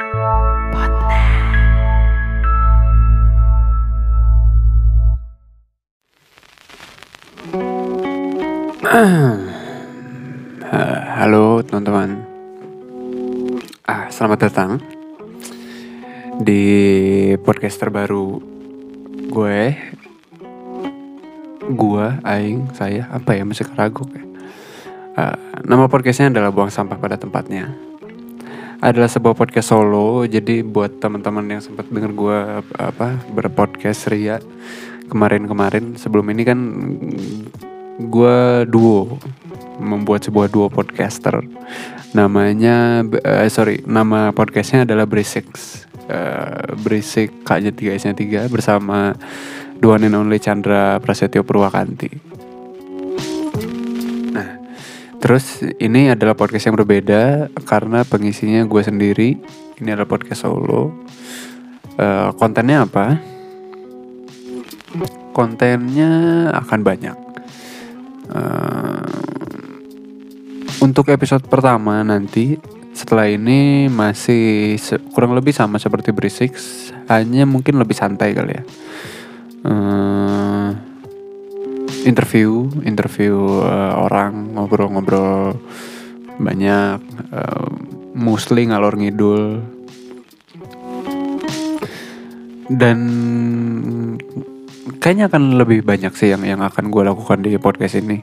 Halo teman-teman. Ah, Selamat datang Di podcast terbaru Gue. Gue, Aing, saya Apa ya, masih keragu ya? Uh, Nama podcastnya adalah Buang Sampah pada Tempatnya Adalah sebuah podcast solo. Jadi buat teman-teman yang sempat denger gue apa Berpodcast Ria Kemarin-kemarin Sebelum ini kan Gue duo membuat sebuah duo podcaster. Namanya uh, sorry nama podcastnya adalah Berisik uh, Berisik K-nya 3 S nya 3 bersama dua and only Chandra Prasetyo Purwakanti terus ini adalah podcast yang berbeda karena pengisinya gue sendiri. Ini adalah podcast solo. Uh, kontennya apa? Kontennya akan banyak. Uh, untuk episode pertama nanti setelah ini masih kurang lebih sama seperti Berisik, hanya mungkin lebih santai kali ya. Uh, interview, interview uh, orang ngobrol-ngobrol banyak, uh, mostly ngalor ngidul. Dan kayaknya akan lebih banyak sih yang yang akan gue lakukan di podcast ini.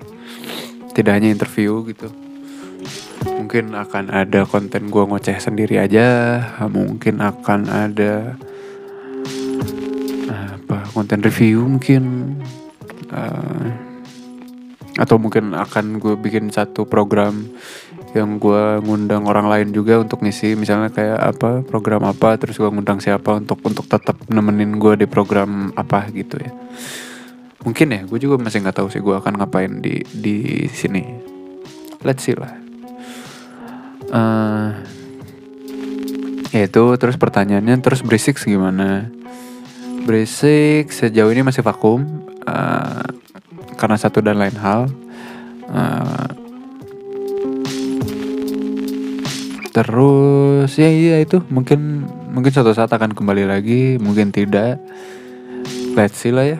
Tidak hanya interview gitu. Mungkin akan ada konten gue ngoceh sendiri aja mungkin akan ada apa konten review mungkin uh, atau mungkin akan gue bikin satu program yang gue ngundang orang lain juga untuk ngisi. Misalnya kayak apa program apa terus gue ngundang siapa untuk untuk tetap nemenin gue di program apa gitu ya. Mungkin ya gue juga masih nggak tahu sih gue akan ngapain di di sini. Let's see lah. Uh, ya itu terus pertanyaannya terus berisik gimana? Berisik sejauh ini masih vakum uh, karena satu dan lain hal uh, terus ya iya itu mungkin mungkin suatu saat akan kembali lagi mungkin tidak let's see lah ya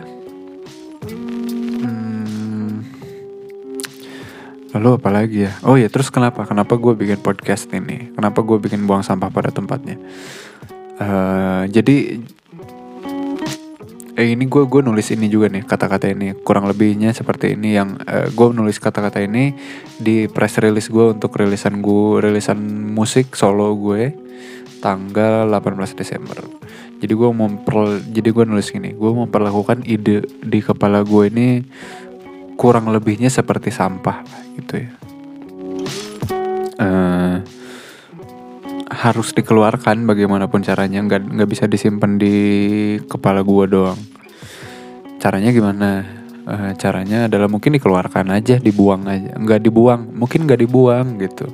Lalu apa lagi ya? Oh ya terus kenapa? Kenapa gue bikin podcast ini? Kenapa gue bikin buang sampah pada tempatnya? Uh, jadi eh, ini gue gue nulis ini juga nih kata-kata ini kurang lebihnya seperti ini yang uh, gue nulis kata-kata ini di press release gue untuk rilisan gue rilisan musik solo gue tanggal 18 Desember. Jadi gue memper jadi gue nulis gini, gue memperlakukan ide di kepala gue ini kurang lebihnya seperti sampah gitu ya uh, harus dikeluarkan bagaimanapun caranya. Nggak nggak bisa disimpan di kepala gua doang. Caranya gimana? Uh, caranya adalah mungkin dikeluarkan aja dibuang aja. Nggak dibuang mungkin nggak dibuang gitu.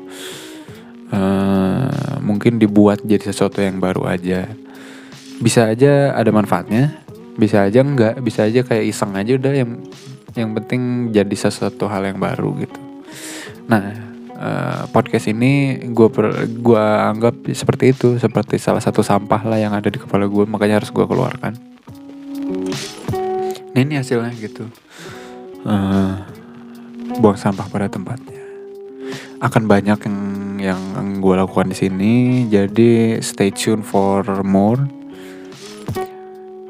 Uh, mungkin dibuat jadi sesuatu yang baru aja. Bisa aja ada manfaatnya bisa aja enggak bisa aja kayak iseng aja udah yang yang penting jadi sesuatu hal yang baru gitu. Nah uh, podcast ini gue gue anggap seperti itu seperti salah satu sampah lah yang ada di kepala gue makanya harus gue keluarkan. Nah, ini hasilnya gitu. Uh, buang sampah pada tempatnya. Akan banyak yang yang gue lakukan di sini jadi stay tune for more.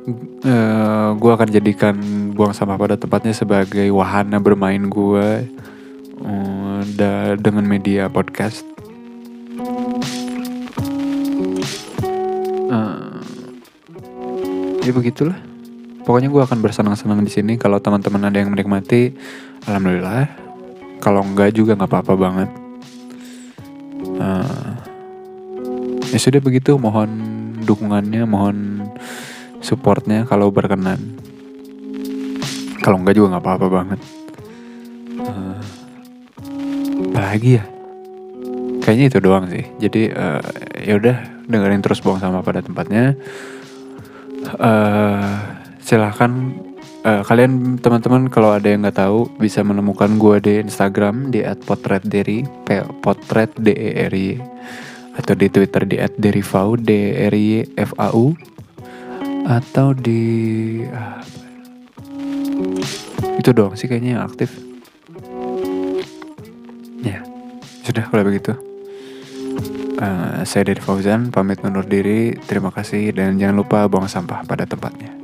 Uh, eh, gue akan jadikan buang sampah pada tempatnya sebagai wahana bermain gue uh, da dengan media podcast. Uh, ya begitulah. Pokoknya gue akan bersenang-senang di sini. Kalau teman-teman ada yang menikmati, alhamdulillah. Kalau enggak juga nggak apa-apa banget. Uh, ya sudah begitu. Mohon dukungannya, mohon supportnya kalau berkenan kalau enggak juga nggak apa-apa banget uh, lagi ya? Kayaknya itu doang sih. Jadi uh, ya udah dengerin terus buang sama pada tempatnya. Uh, silahkan uh, kalian teman-teman kalau ada yang nggak tahu bisa menemukan gue di Instagram di @potretderi potret d e r i atau di Twitter di @derifau d r y f a u atau di ah, itu doang sih kayaknya yang aktif sudah kalau begitu. Uh, saya dari Fauzan pamit undur diri. Terima kasih dan jangan lupa buang sampah pada tempatnya